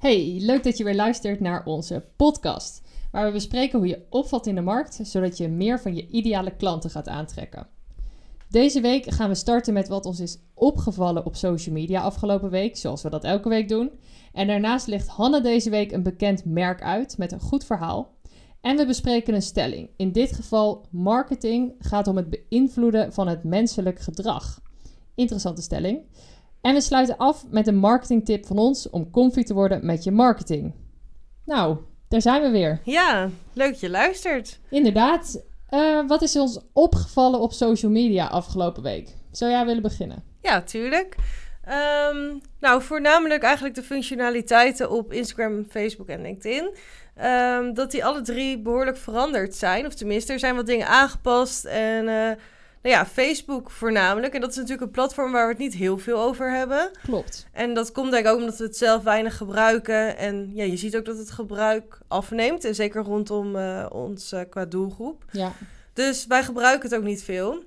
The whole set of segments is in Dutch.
Hey, leuk dat je weer luistert naar onze podcast, waar we bespreken hoe je opvalt in de markt, zodat je meer van je ideale klanten gaat aantrekken. Deze week gaan we starten met wat ons is opgevallen op social media afgelopen week, zoals we dat elke week doen. En daarnaast ligt Hanne deze week een bekend merk uit met een goed verhaal. En we bespreken een stelling. In dit geval, marketing gaat om het beïnvloeden van het menselijk gedrag. Interessante stelling. En we sluiten af met een marketingtip van ons om comfy te worden met je marketing. Nou, daar zijn we weer. Ja, leuk dat je luistert. Inderdaad. Uh, wat is ons opgevallen op social media afgelopen week? Zou jij willen beginnen? Ja, tuurlijk. Um, nou, voornamelijk eigenlijk de functionaliteiten op Instagram, Facebook en LinkedIn. Um, dat die alle drie behoorlijk veranderd zijn. Of tenminste, er zijn wat dingen aangepast. En uh, nou ja, Facebook voornamelijk. En dat is natuurlijk een platform waar we het niet heel veel over hebben. Klopt. En dat komt denk ik ook omdat we het zelf weinig gebruiken. En ja, je ziet ook dat het gebruik afneemt. En zeker rondom uh, ons uh, qua doelgroep. Ja. Dus wij gebruiken het ook niet veel.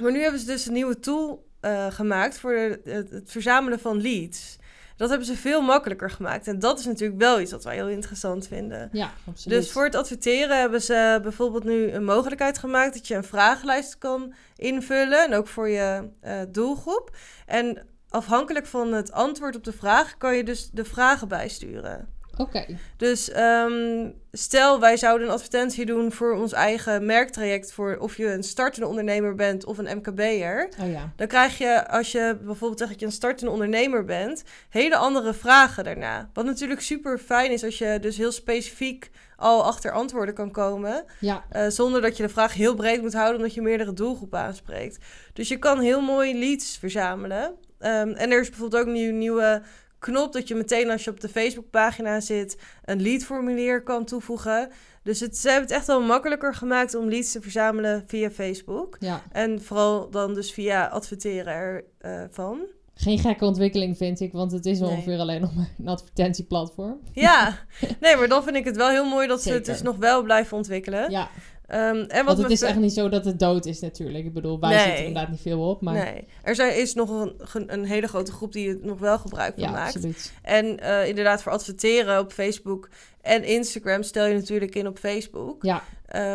Maar nu hebben ze dus een nieuwe tool uh, gemaakt voor de, het, het, verzamelen van leads. Dat hebben ze veel makkelijker gemaakt. En dat is natuurlijk wel iets wat wij heel interessant vinden. Ja, absoluut. Dus voor het adverteren hebben ze bijvoorbeeld nu een mogelijkheid gemaakt dat je een vragenlijst kan invullen. En ook voor je uh, doelgroep. En afhankelijk van het antwoord op de vraag kan je dus de vragen bijsturen. Oké. Okay. Dus um, stel, wij zouden een advertentie doen voor ons eigen merktraject. Voor of je een startende ondernemer bent of een MKB'er. Oh ja. Dan krijg je, als je bijvoorbeeld zegt dat je een startende ondernemer bent, hele andere vragen daarna. Wat natuurlijk super fijn is als je dus heel specifiek al achter antwoorden kan komen. Ja. Uh, zonder dat je de vraag heel breed moet houden, omdat je meerdere doelgroepen aanspreekt. Dus je kan heel mooi leads verzamelen. Um, en er is bijvoorbeeld ook een nieuwe knop dat je meteen als je op de Facebookpagina zit een leadformulier kan toevoegen. Dus het, ze hebben het echt wel makkelijker gemaakt om leads te verzamelen via Facebook. Ja. En vooral dan dus via adverteren ervan. Uh, Geen gekke ontwikkeling vind ik, want het is nee. ongeveer alleen nog een advertentieplatform. Ja, nee, maar dan vind ik het wel heel mooi dat Zeker. ze het dus nog wel blijven ontwikkelen. Ja. Um, en wat Want het is echt niet zo dat het dood is natuurlijk. Ik bedoel, wij nee. zitten er inderdaad niet veel op. Maar... Nee, er zijn, is nog een, een hele grote groep die het nog wel gebruik van ja, maakt. Absoluut. En uh, inderdaad voor adverteren op Facebook en Instagram stel je natuurlijk in op Facebook. Ja,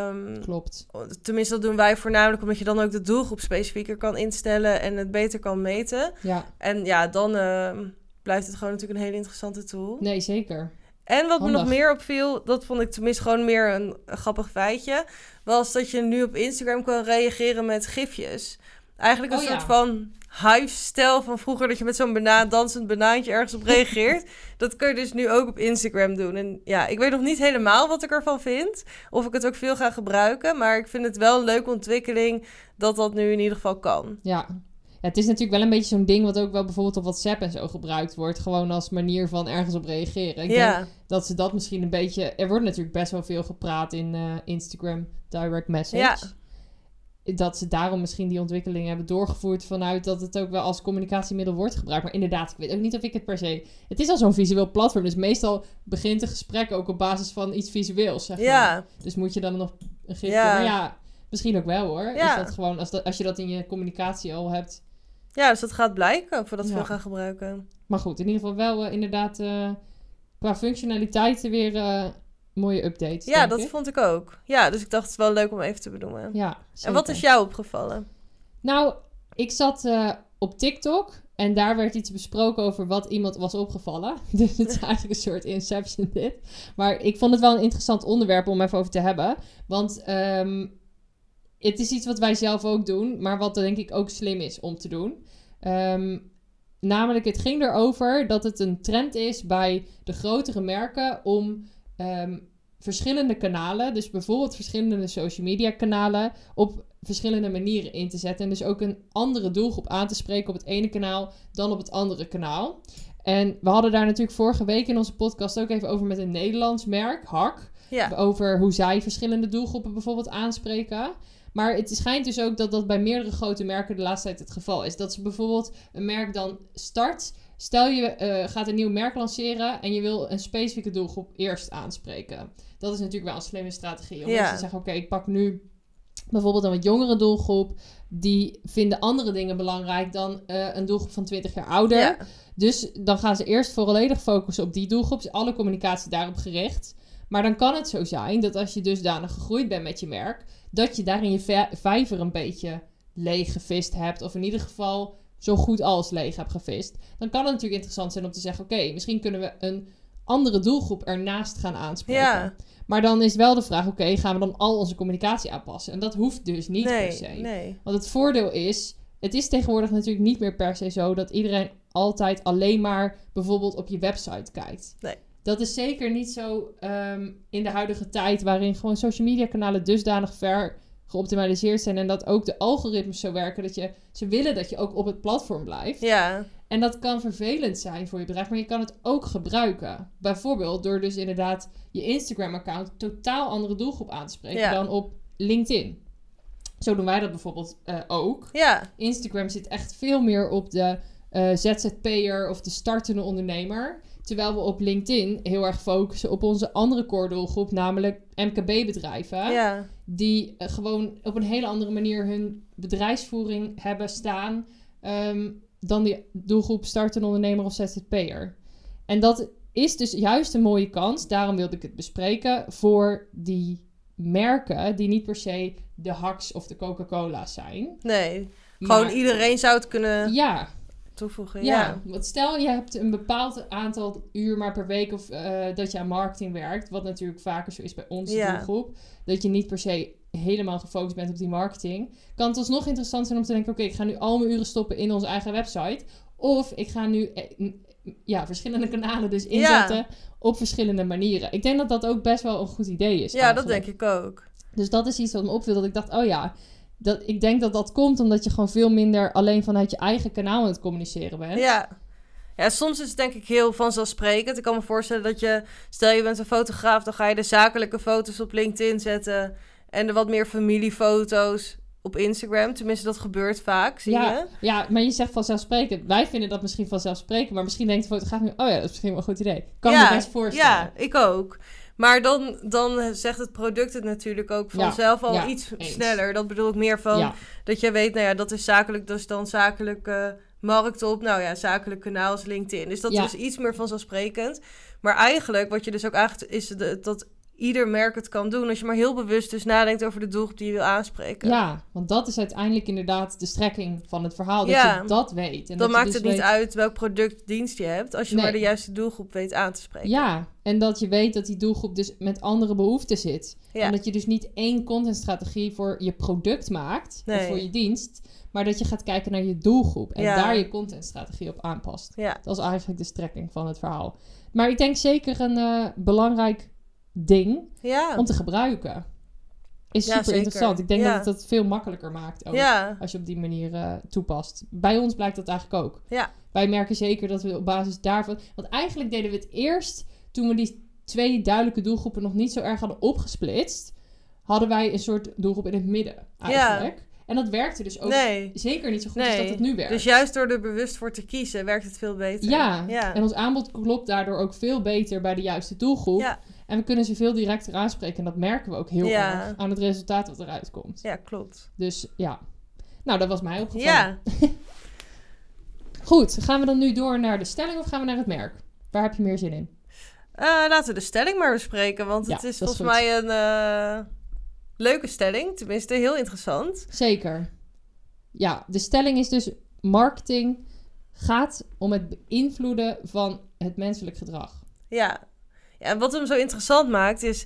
um, klopt. Tenminste, dat doen wij voornamelijk omdat je dan ook de doelgroep specifieker kan instellen en het beter kan meten. Ja. En ja, dan uh, blijft het gewoon natuurlijk een hele interessante tool. Nee, zeker. En wat Handig. me nog meer opviel, dat vond ik tenminste gewoon meer een, een grappig feitje, was dat je nu op Instagram kan reageren met gifjes. Eigenlijk een Oh, soort ja. van hive-stijl van vroeger dat je met zo'n bana dansend banaantje ergens op reageert. dat kun je dus nu ook op Instagram doen. En ja, ik weet nog niet helemaal wat ik ervan vind. Of ik het ook veel ga gebruiken. Maar ik vind het wel een leuke ontwikkeling dat dat nu in ieder geval kan. Ja. Ja, het is natuurlijk wel een beetje zo'n ding wat ook wel bijvoorbeeld op WhatsApp en zo gebruikt wordt. Gewoon als manier van ergens op reageren. Ik ja. denk dat ze dat misschien een beetje... Er wordt natuurlijk best wel veel gepraat in uh, Instagram direct message. Ja. Dat ze daarom misschien die ontwikkeling hebben doorgevoerd vanuit dat het ook wel als communicatiemiddel wordt gebruikt. Maar inderdaad, ik weet ook niet of ik het per se... Het is al zo'n visueel platform, dus meestal begint een gesprek ook op basis van iets visueels, zeg maar. Ja. Dus moet je dan nog een gifje... Ja. Maar ja, misschien ook wel hoor. Ja. Is dat gewoon, als, dat, als je dat in je communicatie al hebt... ja, dus dat gaat blijken voordat we Ja. gaan gebruiken. Maar goed, in ieder geval wel eh, inderdaad eh, qua functionaliteiten weer eh, mooie updates. Ja, dat ik. vond ik ook. Ja, dus ik dacht het is wel leuk om even te benoemen. Ja, en wat is jou opgevallen? Nou, ik zat op TikTok en daar werd iets besproken over wat iemand was opgevallen. Dus het is eigenlijk een soort inception dit. Maar ik vond het wel een interessant onderwerp om even over te hebben. Want ehm, het is iets wat wij zelf ook doen, maar wat denk ik ook slim is om te doen. Ehm, namelijk, het ging erover dat het een trend is bij de grotere merken om ehm, verschillende kanalen, dus bijvoorbeeld verschillende social media kanalen, op verschillende manieren in te zetten. En dus ook een andere doelgroep aan te spreken op het ene kanaal dan op het andere kanaal. En we hadden daar natuurlijk vorige week in onze podcast ook even over met een Nederlands merk, Hak. Ja, Over hoe zij verschillende doelgroepen bijvoorbeeld aanspreken. Maar het schijnt dus ook dat dat bij meerdere grote merken de laatste tijd het geval is. Dat ze bijvoorbeeld een merk dan start. Stel je eh, gaat een nieuw merk lanceren en je wil een specifieke doelgroep eerst aanspreken. Dat is natuurlijk wel een slimme strategie. Om Ja. te zeggen, oké, ik pak nu bijvoorbeeld een wat jongere doelgroep, die vinden andere dingen belangrijk dan eh, een doelgroep van 20 jaar ouder. Ja. Dus dan gaan ze eerst volledig focussen op die doelgroep, alle communicatie daarop gericht. Maar dan kan het zo zijn dat als je dusdanig gegroeid bent met je merk, dat je daarin je vij- vijver een beetje leeg gevist hebt, of in ieder geval zo goed als leeg hebt gevist. Dan kan het natuurlijk interessant zijn om te zeggen: oké, misschien kunnen we een andere doelgroep ernaast gaan aanspreken. Ja. Maar dan is wel de vraag: oké, gaan we dan al onze communicatie aanpassen? En dat hoeft dus niet per se. nee. Want het voordeel is, het is tegenwoordig natuurlijk niet meer per se zo dat iedereen altijd alleen maar bijvoorbeeld op je website kijkt. Nee. Dat is zeker niet zo ehm, in de huidige tijd, waarin gewoon social media kanalen dusdanig ver geoptimaliseerd zijn en dat ook de algoritmes zo werken dat je ze willen dat je ook op het platform blijft. Ja, En dat kan vervelend zijn voor je bedrijf, maar je kan het ook gebruiken. Bijvoorbeeld door dus inderdaad je Instagram-account totaal andere doelgroep aan te spreken Ja. dan op LinkedIn. Zo doen wij dat bijvoorbeeld eh, ook. ja, Instagram zit echt veel meer op de eh, ZZP'er of de startende ondernemer. Terwijl we op LinkedIn heel erg focussen op onze andere core doelgroep, namelijk MKB-bedrijven. ja. Die eh, gewoon op een hele andere manier hun bedrijfsvoering hebben staan ehm, dan die doelgroep startende ondernemer of ZZP'er. En dat is dus juist een mooie kans, daarom wilde ik het bespreken, voor die merken die niet per se de Hacks of de Coca-Cola's zijn. Nee. Gewoon Maar- iedereen zou het kunnen Ja, toevoegen. ja. Ja. Want stel je hebt een bepaald aantal uur maar per week of eh, dat je aan marketing werkt, wat natuurlijk vaker zo is bij onze Ja. doelgroep, dat je niet per se helemaal gefocust bent op die marketing, kan het alsnog interessant zijn om te denken, oké, ik ga nu al mijn uren stoppen in onze eigen website, of ik ga nu eh, ja, verschillende kanalen dus inzetten op verschillende manieren. Ik denk dat dat ook best wel een goed idee is. Ja, dat denk ik ook. Dus dat is iets wat me opviel. Dat ik dacht, oh ja, dat, ik denk dat dat komt omdat je gewoon veel minder alleen vanuit je eigen kanaal aan het communiceren bent. Ja. Ja, soms is het denk ik heel vanzelfsprekend. Ik kan me voorstellen dat je, stel je bent een fotograaf, dan ga je de zakelijke foto's op LinkedIn zetten en de wat meer familiefoto's op Instagram. Tenminste, dat gebeurt vaak, zie ja, je? ja, maar je zegt vanzelfsprekend. Wij vinden dat misschien vanzelfsprekend, maar misschien denkt de fotograaf nu, oh ja, dat is misschien wel een goed idee. Kan ja, me best voorstellen. Ja, ik ook. Maar dan, dan zegt het product het natuurlijk ook Ja, vanzelf al ja, iets eens. sneller. Dat bedoel ik meer van Ja, dat je weet, nou ja, dat is zakelijk, dus dan zakelijke markt op. Nou ja, zakelijk kanaal is LinkedIn. Dus dat is iets meer vanzelfsprekend. Maar eigenlijk, wat je dus ook eigenlijk, is de, dat ieder merk het kan doen. Als je maar heel bewust dus nadenkt over de doelgroep die je wil aanspreken. ja, want dat is uiteindelijk inderdaad de strekking van het verhaal. Dat Ja. je dat weet. En dan dat maakt dus het niet weet- uit welk product, dienst je hebt. Als je Nee. maar de juiste doelgroep weet aan te spreken. Ja, en dat je weet dat die doelgroep dus met andere behoeften zit. Ja. En dat je dus niet één contentstrategie voor je product maakt, of voor je dienst, maar dat je gaat kijken naar je doelgroep en Ja. daar je contentstrategie op aanpast. Ja. Dat is eigenlijk de strekking van het verhaal. Maar ik denk zeker een eh, belangrijk ding Ja. om te gebruiken. Is Ja, super zeker. interessant. Ik denk Ja. dat het het veel makkelijker maakt ook. Als je op die manier eh, toepast. Bij ons blijkt dat eigenlijk ook. Ja. Wij merken zeker dat we op basis daarvan. Want eigenlijk deden we het eerst toen we die twee duidelijke doelgroepen nog niet zo erg hadden opgesplitst. Hadden wij een soort doelgroep in het midden eigenlijk. En dat werkte dus ook Nee. zeker niet zo goed als dat het nu werkt. Dus juist door er bewust voor te kiezen, werkt het veel beter. ja. Ja. en ons aanbod klopt daardoor ook veel beter bij de juiste doelgroep. Ja. En we kunnen ze veel directer aanspreken. En dat merken we ook heel Ja. erg aan het resultaat wat eruit komt. ja, klopt. Dus ja. Nou, dat was mij opgevallen. Ja. Goed, gaan we dan nu door naar de stelling of gaan we naar het merk? Waar heb je meer zin in? Eh, laten we de stelling maar bespreken, want Ja, het is volgens mij een eh, leuke stelling. Tenminste, heel interessant. Zeker. Ja, de stelling is dus: marketing gaat om het beïnvloeden van het menselijk gedrag. Ja. Ja, wat hem zo interessant maakt is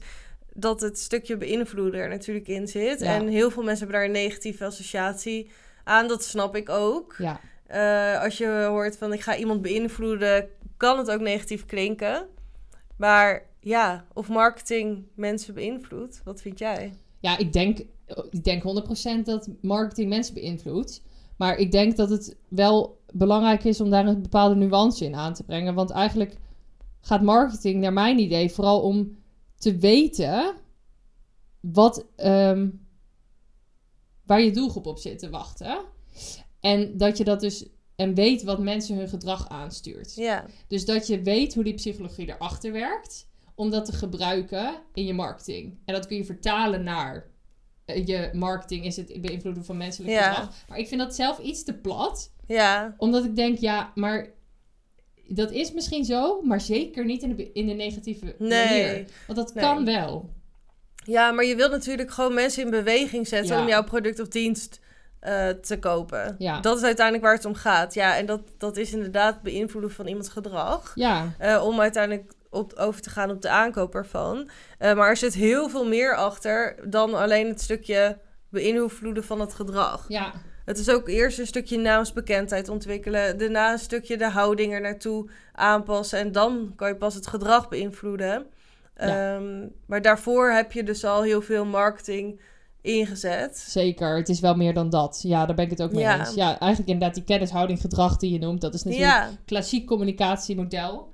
dat het stukje beïnvloeden er natuurlijk in zit. Ja. En heel veel mensen hebben daar een negatieve associatie aan. Dat snap ik ook. Ja, Eh, als je hoort van ik ga iemand beïnvloeden, kan het ook negatief klinken. Maar ja, of marketing mensen beïnvloedt, wat vind jij? ja ik, denk, ik denk 100% dat marketing mensen beïnvloedt. Maar ik denk dat het wel belangrijk is om daar een bepaalde nuance in aan te brengen. Want eigenlijk gaat marketing, naar mijn idee, vooral om te weten wat, ehm, waar je doelgroep op zit te wachten. En dat je dat dus en weet wat mensen hun gedrag aanstuurt. Ja, Dus dat je weet hoe die psychologie erachter werkt, om dat te gebruiken in je marketing. En dat kun je vertalen naar eh, je marketing is het beïnvloeden van menselijk Ja. gedrag. Maar ik vind dat zelf iets te plat. Ja, Omdat ik denk, ja, maar dat is misschien zo, maar zeker niet in de, in de negatieve Nee. manier. Want dat Nee. kan wel. ja, maar je wilt natuurlijk gewoon mensen in beweging zetten Ja. om jouw product of dienst eh, te kopen. Ja. Dat is uiteindelijk waar het om gaat. Ja, en dat, dat is inderdaad beïnvloeden van iemands gedrag. Ja, eh, om uiteindelijk op, over te gaan op de aankoop ervan. Eh, maar er zit heel veel meer achter dan alleen het stukje beïnvloeden van het gedrag. ja, Het is ook eerst een stukje naamsbekendheid ontwikkelen. Daarna een stukje de houding er naartoe aanpassen. En dan kan je pas het gedrag beïnvloeden. Ja. Ehm, maar daarvoor heb je dus al heel veel marketing ingezet. zeker. Het is wel meer dan dat. Ja, daar ben ik het ook mee Ja. eens. Ja, eigenlijk inderdaad die kennishouding, gedrag die je noemt. Dat is natuurlijk Ja, een klassiek communicatiemodel.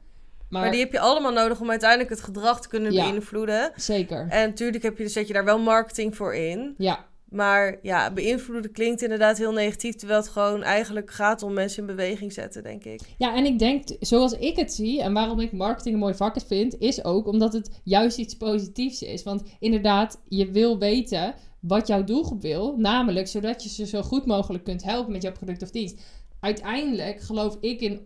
Maar, maar die heb je allemaal nodig om uiteindelijk het gedrag te kunnen Ja. beïnvloeden. zeker. En natuurlijk heb je, zet je daar wel marketing voor in. Ja, Maar ja, beïnvloeden klinkt inderdaad heel negatief. Terwijl het gewoon eigenlijk gaat om mensen in beweging zetten, denk ik. Ja, en ik denk, zoals ik het zie en waarom ik marketing een mooi vak vind, is ook omdat het juist iets positiefs is. Want inderdaad, je wil weten wat jouw doelgroep wil, namelijk zodat je ze zo goed mogelijk kunt helpen met jouw product of dienst. Uiteindelijk geloof ik in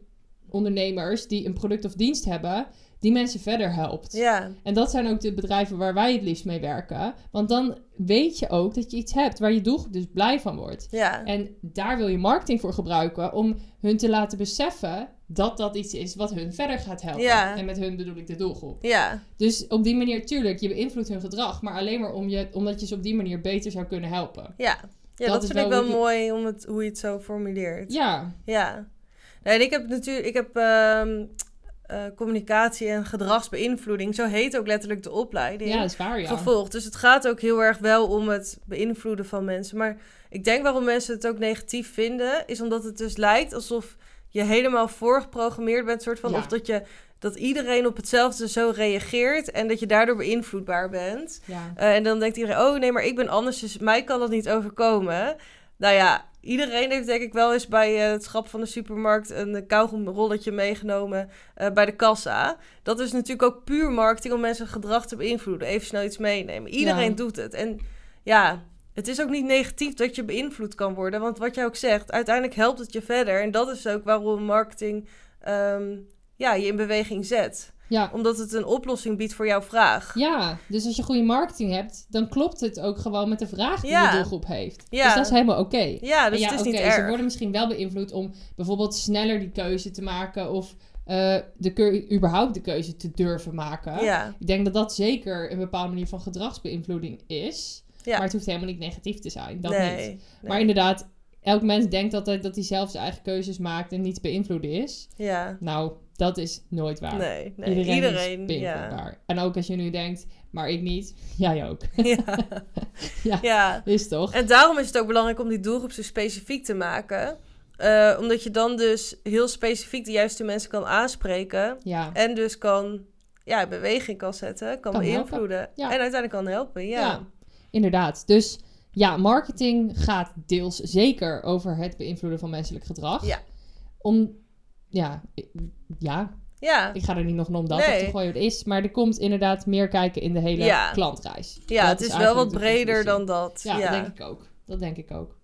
ondernemers die een product of dienst hebben, die mensen verder helpt. Ja, En dat zijn ook de bedrijven waar wij het liefst mee werken. Want dan weet je ook dat je iets hebt waar je doelgroep dus blij van wordt. ja, En daar wil je marketing voor gebruiken om hun te laten beseffen dat dat iets is wat hun verder gaat helpen. Ja. En met hun bedoel ik de doelgroep. ja, Dus op die manier, tuurlijk, je beïnvloedt hun gedrag, maar alleen maar om je, omdat je ze op die manier beter zou kunnen helpen. ja. Ja, Dat vind ik wel mooi om het, hoe je het zo formuleert. Ja, Ja. Nee, en ik heb natuurlijk, ik heb ehm, eh, communicatie en gedragsbeïnvloeding, zo heet ook letterlijk de opleiding. ja, dat is waar, ja. gevolgd. Dus het gaat ook heel erg wel om het beïnvloeden van mensen. Maar ik denk waarom mensen het ook negatief vinden, is omdat het dus lijkt alsof je helemaal voorgeprogrammeerd bent, soort van, Ja. of dat je dat iedereen op hetzelfde zo reageert en dat je daardoor beïnvloedbaar bent. Ja. Eh, en dan denkt iedereen, oh nee, maar ik ben anders, dus mij kan dat niet overkomen. Nou ja, iedereen heeft denk ik wel eens bij eh, het schap van de supermarkt een kauwgomrolletje meegenomen eh, bij de kassa. Dat is natuurlijk ook puur marketing om mensen gedrag te beïnvloeden. Even snel iets meenemen. Iedereen Ja. doet het. En ja, het is ook niet negatief dat je beïnvloed kan worden. Want wat jij ook zegt, uiteindelijk helpt het je verder. En dat is ook waarom marketing ehm, ja, je in beweging zet. Ja. Omdat het een oplossing biedt voor jouw vraag. ja, dus als je goede marketing hebt, dan klopt het ook gewoon met de vraag die Ja. de doelgroep heeft. Ja. Dus dat is helemaal oké. Ja, dus En ja, het is oké, niet ze erg. worden misschien wel beïnvloed om bijvoorbeeld sneller die keuze te maken of eh, de überhaupt de keuze te durven maken. Ja, Ik denk dat dat zeker een bepaalde manier van gedragsbeïnvloeding is. Ja. Maar het hoeft helemaal niet negatief te zijn. Dat nee. niet. nee. Maar inderdaad, elk mens denkt altijd dat hij zelf zijn eigen keuzes maakt en niet te beïnvloeden is. Ja, Nou, dat is nooit waar. nee, nee. Iedereen, Iedereen, is ja. beïnvloedbaar. En ook als je nu denkt, maar ik niet, jij ook. ja. Ja. ja. Is toch? En daarom is het ook belangrijk om die doelgroep zo specifiek te maken. Eh, omdat je dan dus heel specifiek de juiste mensen kan aanspreken. Ja. En dus kan, ja, in beweging kan zetten, kan, Kan beïnvloeden. ja. En uiteindelijk kan helpen, ja. Ja. Inderdaad. Dus ja, marketing gaat deels zeker over het beïnvloeden van menselijk gedrag. Ja. Om, ja, ja, Ja, ik ga er niet nog een omdat Nee. te gooien wat het is, maar er komt inderdaad meer kijken in de hele Ja. klantreis. ja Dat het is wel wat de breder dan dat. Ja, Ja, dat denk ik ook. Dat denk ik ook.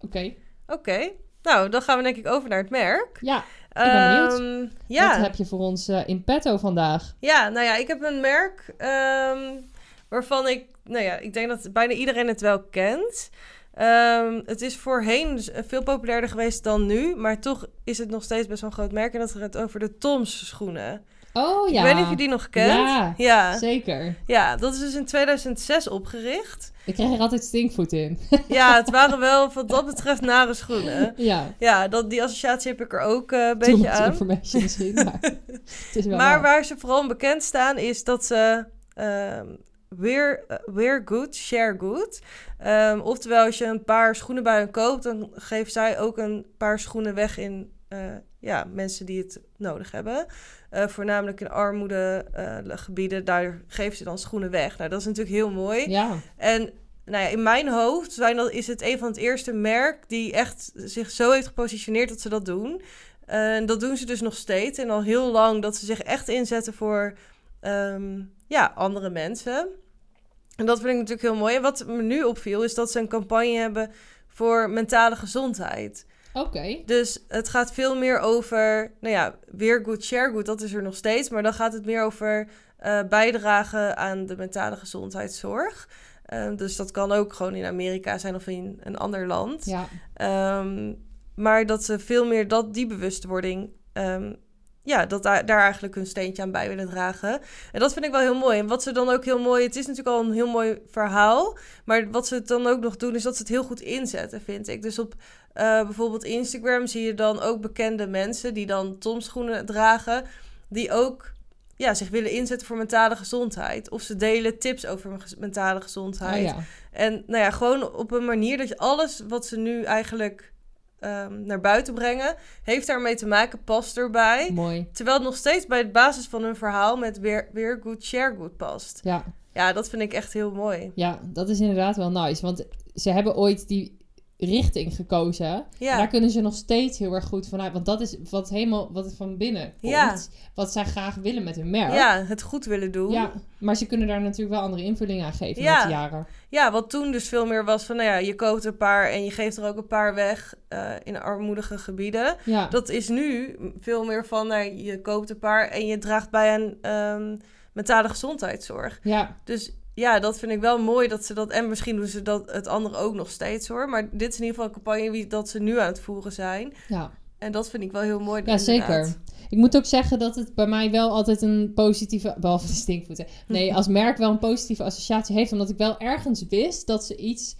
Oké. Oké, nou, dan gaan we denk ik over naar het merk. Ja, ben benieuwd. Ehm, ja. wat heb je voor ons eh, in petto vandaag? Ja, nou ja, ik heb een merk ehm, waarvan ik, nou ja, ik denk dat bijna iedereen het wel kent. Ehm, het is voorheen dus veel populairder geweest dan nu, maar toch is het nog steeds best wel een groot merk. En dat gaat over de Toms schoenen. Oh ja. Ik weet niet of je die nog kent. Ja, ja. zeker. Ja, dat is dus in 2006 opgericht. Ik krijg er altijd stinkvoet in. Ja, het waren wel wat dat betreft nare schoenen. ja. Ja, dat, die associatie heb ik er ook eh, een beetje much aan. information misschien, maar het is wel Maar waar. ze vooral bekend staan is dat ze ehm wear, eh, wear good, share good. Ehm, oftewel, als je een paar schoenen bij hen koopt, dan geven zij ook een paar schoenen weg in eh, ja, mensen die het nodig hebben. Eh, voornamelijk in armoedegebieden, daar geven ze dan schoenen weg. Nou, dat is natuurlijk heel mooi. Ja, En nou ja, in mijn hoofd zijn dat, is het een van het eerste merk die echt zich zo heeft gepositioneerd dat ze dat doen. En dat doen ze dus nog steeds. En al heel lang dat ze zich echt inzetten voor ehm, ja, andere mensen. En dat vind ik natuurlijk heel mooi. En wat me nu opviel, is dat ze een campagne hebben voor mentale gezondheid. Oké. Dus het gaat veel meer over, nou ja, weer good, share good, dat is er nog steeds. Maar dan gaat het meer over eh, bijdragen aan de mentale gezondheidszorg. Ehm, dus dat kan ook gewoon in Amerika zijn of in een ander land. Ja. Ehm, maar dat ze veel meer dat, die bewustwording, ehm, ja, dat daar, daar eigenlijk hun steentje aan bij willen dragen. En dat vind ik wel heel mooi. En wat ze dan ook heel mooi, het is natuurlijk al een heel mooi verhaal, maar wat ze dan ook nog doen, is dat ze het heel goed inzetten, vind ik. Dus op eh, bijvoorbeeld Instagram zie je dan ook bekende mensen die dan tomschoenen dragen, die ook ja, zich willen inzetten voor mentale gezondheid. Of ze delen tips over mentale gezondheid. Oh, ja. En nou ja, gewoon op een manier dat je alles wat ze nu eigenlijk ehm, naar buiten brengen, heeft daarmee te maken, past erbij. Mooi. Terwijl het nog steeds bij de basis van hun verhaal met weer, weer good, share good past. Ja. Ja, dat vind ik echt heel mooi. ja, dat is inderdaad wel nice. Want ze hebben ooit die richting gekozen. Ja. Daar kunnen ze nog steeds heel erg goed vanuit. Want dat is wat helemaal wat van binnen komt. Ja. Wat zij graag willen met hun merk. Ja, het goed willen doen. Ja, maar ze kunnen daar natuurlijk wel andere invulling aan geven Ja. met de jaren. Ja, wat toen dus veel meer was van, nou ja, je koopt een paar en je geeft er ook een paar weg eh, in armoedige gebieden. Ja, Dat is nu veel meer van, nou, je koopt een paar en je draagt bij aan ehm, mentale gezondheidszorg. ja, Dus ja, dat vind ik wel mooi dat ze dat. En misschien doen ze dat het andere ook nog steeds hoor. Maar dit is in ieder geval een campagne wie dat ze nu aan het voeren zijn. ja. En dat vind ik wel heel mooi. ja, inderdaad. zeker. Ik moet ook zeggen dat het bij mij wel altijd een positieve, behalve de stinkvoeten, nee, als merk wel een positieve associatie heeft, omdat ik wel ergens wist dat ze iets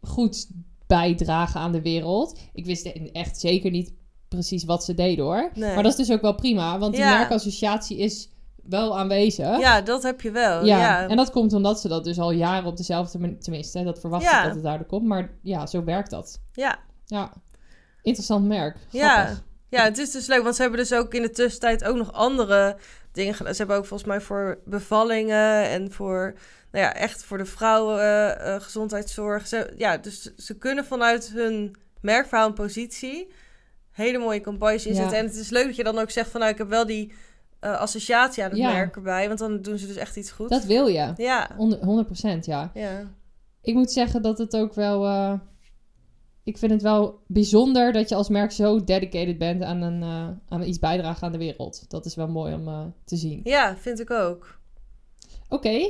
goeds bijdragen aan de wereld. Ik wist echt zeker niet precies wat ze deden hoor. Nee. Maar dat is dus ook wel prima, want die Ja. merkassociatie is wel aanwezig. Ja, dat heb je wel. Ja, Ja, en dat komt omdat ze dat dus al jaren op dezelfde manier... Tenminste, dat verwacht Ja. ik dat het daardoor komt. Maar ja, zo werkt dat. ja. Ja, interessant merk. Ja. Grappig. ja, het is dus leuk. Want ze hebben dus ook in de tussentijd ook nog andere dingen gedaan. Ze hebben ook volgens mij voor bevallingen en voor... Nou ja, echt voor de vrouwen eh, eh, gezondheidszorg. Ze, ja, dus ze kunnen vanuit hun merkverhaal en positie... hele mooie campagnes inzetten. En het is leuk dat je dan ook zegt van... nou, ik heb wel die eh, associatie aan het Ja. merk erbij. Want dan doen ze dus echt iets goed. Dat wil je. Ja, 100% ja. ja. Ik moet zeggen dat het ook wel... eh, ik vind het wel bijzonder dat je als merk zo dedicated bent aan, een, eh, aan iets bijdragen aan de wereld. Dat is wel mooi om te zien. ja, vind ik ook. Oké,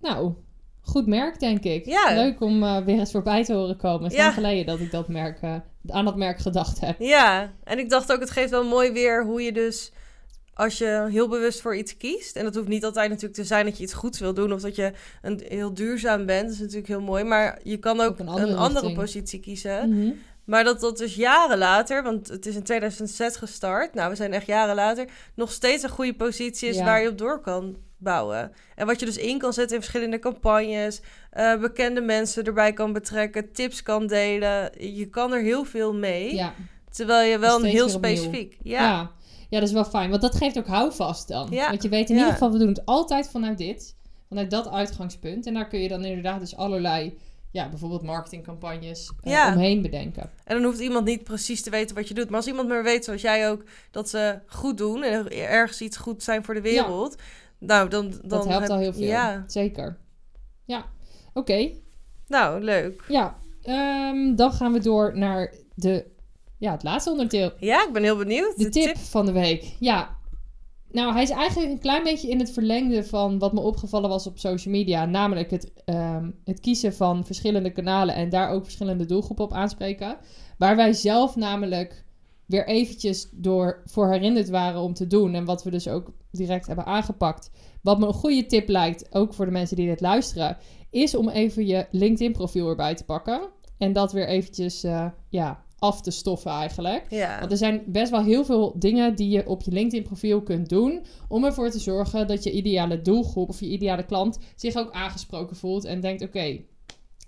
nou, goed merk denk ik. Ja. Leuk om weer eens voorbij te horen komen. Het is Ja. geleden dat ik dat merk, aan dat merk gedacht heb. Ja, en ik dacht ook, het geeft wel mooi weer hoe je dus... Als je heel bewust voor iets kiest... en dat hoeft niet altijd natuurlijk te zijn dat je iets goeds wil doen... of dat je een, heel duurzaam bent, dat is natuurlijk heel mooi. Maar je kan ook een een andere positie kiezen. Mhm. Maar dat dat dus jaren later... want het is in 2006 gestart... nou, we zijn echt jaren later... nog steeds een goede positie is Ja. waar je op door kan bouwen. En wat je dus in kan zetten in verschillende campagnes... eh, bekende mensen erbij kan betrekken... tips kan delen. Je kan er heel veel mee... Ja. Terwijl je wel een heel specifiek. Ja. Ja. Ja. dat is wel fijn. Want dat geeft ook houvast dan. Ja. Want je weet in Ja. ieder geval, we doen het altijd vanuit dit. Vanuit dat uitgangspunt. En daar kun je dan inderdaad dus allerlei, ja, bijvoorbeeld marketingcampagnes eh, Ja. omheen bedenken. En dan hoeft iemand niet precies te weten wat je doet. Maar als iemand maar weet, zoals jij ook, dat ze goed doen en ergens iets goed zijn voor de wereld. Nou, dan, dan Dat helpt heb- al heel veel. Ja, Zeker. Ja. Oké. nou, leuk. Ja. Ehm, dan gaan we door naar de, ja, het laatste onderdeel. Ja, ik ben heel benieuwd. De tip van de week. Ja. Nou, hij is eigenlijk een klein beetje in het verlengde van wat me opgevallen was op social media. Namelijk het, ehm, het kiezen van verschillende kanalen en daar ook verschillende doelgroepen op aanspreken. Waar wij zelf namelijk weer eventjes door voor herinnerd waren om te doen. En wat we dus ook direct hebben aangepakt. Wat me een goede tip lijkt, ook voor de mensen die dit luisteren, is om even je LinkedIn profiel erbij te pakken. En dat weer eventjes eh, ja, af te stoffen eigenlijk. Ja. Want er zijn best wel heel veel dingen die je op je LinkedIn-profiel kunt doen. om ervoor te zorgen dat je ideale doelgroep of je ideale klant zich ook aangesproken voelt. en denkt: oké,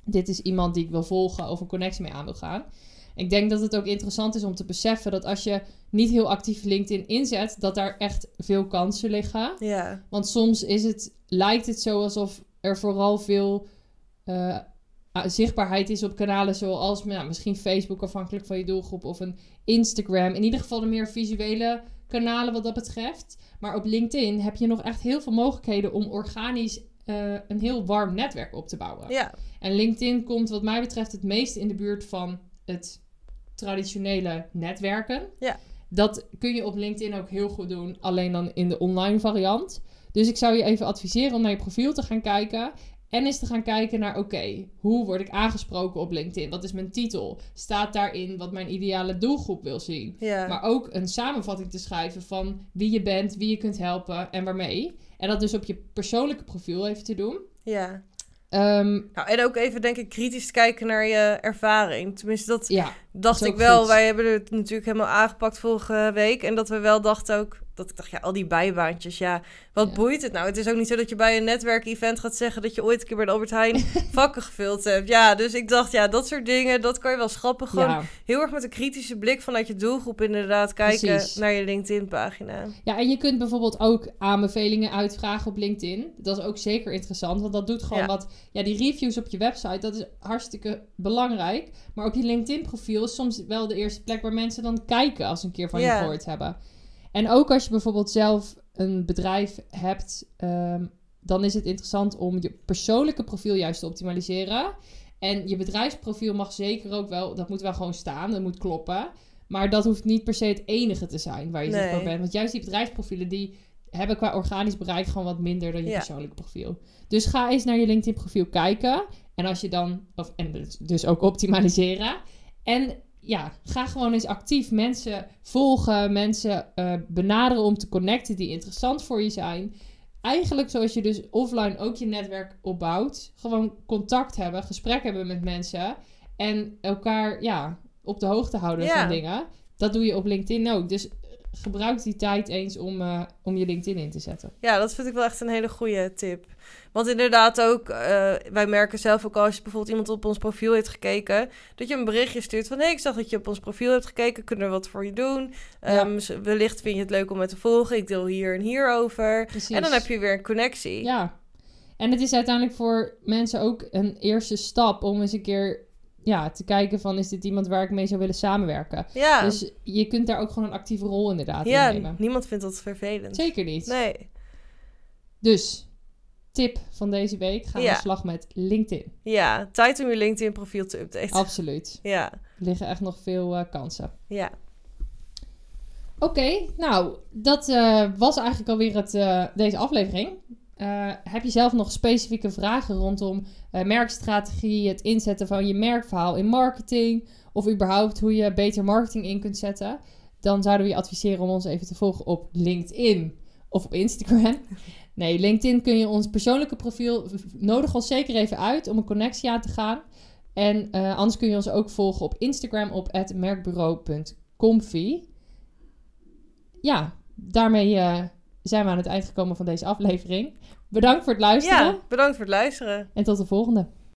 dit is iemand die ik wil volgen of een connectie mee aan wil gaan. Ik denk dat het ook interessant is om te beseffen dat als je niet heel actief LinkedIn inzet, dat daar echt veel kansen liggen. Ja. Want soms is het, lijkt het zo alsof er vooral veel eh, zichtbaarheid is op kanalen zoals nou, misschien Facebook afhankelijk van je doelgroep of een Instagram. In ieder geval de meer visuele kanalen wat dat betreft. Maar op LinkedIn heb je nog echt heel veel mogelijkheden om organisch eh, een heel warm netwerk op te bouwen. Ja, En LinkedIn komt wat mij betreft het meest in de buurt van het traditionele netwerken. Ja. Dat kun je op LinkedIn ook heel goed doen, alleen dan in de online variant. Dus ik zou je even adviseren om naar je profiel te gaan kijken. En eens te gaan kijken naar, oké, hoe word ik aangesproken op LinkedIn? Wat is mijn titel? Staat daarin wat mijn ideale doelgroep wil zien? ja. Maar ook een samenvatting te schrijven van wie je bent, wie je kunt helpen en waarmee. En dat dus op je persoonlijke profiel even te doen. ja. Ehm, Nou, en ook even, denk ik, kritisch kijken naar je ervaring. Tenminste, dat ja, dacht is ik wel. goed. Wij hebben het natuurlijk helemaal aangepakt vorige week. En dat we wel dachten ook... Dat ik dacht, ja, al die bijbaantjes, ja, wat Ja. boeit het nou? Het is ook niet zo dat je bij een netwerkevent gaat zeggen... dat je ooit een keer bij de Albert Heijn vakken gevuld hebt. Ja, dus ik dacht, ja, dat soort dingen, dat kan je wel schrappen. Gewoon ja. heel erg met een kritische blik vanuit je doelgroep inderdaad kijken Precies. naar je LinkedIn-pagina. ja, en je kunt bijvoorbeeld ook aanbevelingen uitvragen op LinkedIn. Dat is ook zeker interessant, want dat doet gewoon Ja. wat... Ja, die reviews op je website, dat is hartstikke belangrijk. Maar op je LinkedIn-profiel is soms wel de eerste plek waar mensen dan kijken als ze een keer van je gehoord hebben. En ook als je bijvoorbeeld zelf een bedrijf hebt, ehm, dan is het interessant om je persoonlijke profiel juist te optimaliseren. En je bedrijfsprofiel mag zeker ook wel, dat moet wel gewoon staan, dat moet kloppen. Maar dat hoeft niet per se het enige te zijn waar je Nee. zichtbaar bent. Want juist die bedrijfsprofielen, die hebben qua organisch bereik gewoon wat minder dan je Ja. persoonlijke profiel. Dus ga eens naar je LinkedIn profiel kijken. En als je dan, of, en dus- dus ook optimaliseren. En ja, ga gewoon eens actief mensen volgen, mensen eh, benaderen om te connecten die interessant voor je zijn. Eigenlijk zoals je dus offline ook je netwerk opbouwt. Gewoon contact hebben, gesprek hebben met mensen. En elkaar ja, op de hoogte houden Ja. van dingen. Dat doe je op LinkedIn ook. Dus gebruik die tijd eens om, eh, om je LinkedIn in te zetten. Ja, dat vind ik wel echt een hele goede tip. Want inderdaad ook, eh, wij merken zelf ook al als je bijvoorbeeld iemand op ons profiel heeft gekeken, dat je een berichtje stuurt van, hé, ik zag dat je op ons profiel hebt gekeken, kunnen we wat voor je doen? Ehm, wellicht vind je het leuk om me te volgen, ik deel hier en hier over. Precies. En dan heb je weer een connectie. Ja. En het is uiteindelijk voor mensen ook een eerste stap om eens een keer ja, te kijken van is dit iemand waar ik mee zou willen samenwerken. Ja, Dus je kunt daar ook gewoon een actieve rol inderdaad ja in nemen. niemand vindt dat vervelend. Zeker niet. Nee, Dus, tip van deze week, ga aan Ja. de slag met LinkedIn. ja, tijd om je LinkedIn profiel te updaten. Absoluut. Ja, Er liggen echt nog veel eh, kansen. ja. Oké, nou, dat eh, was eigenlijk alweer het, eh, deze aflevering. Eh, heb je zelf nog specifieke vragen rondom eh, merkstrategie, het inzetten van je merkverhaal in marketing, of überhaupt hoe je beter marketing in kunt zetten? Dan zouden we je adviseren om ons even te volgen op LinkedIn of op Instagram. Nee, LinkedIn kun je ons persoonlijke profiel, nodig ons zeker even uit om een connectie aan te gaan. En eh, anders kun je ons ook volgen op Instagram op merkbureau.comfy ja, daarmee zijn we aan het eind gekomen van deze aflevering. Bedankt voor het luisteren Ja, bedankt voor het luisteren. en tot de volgende.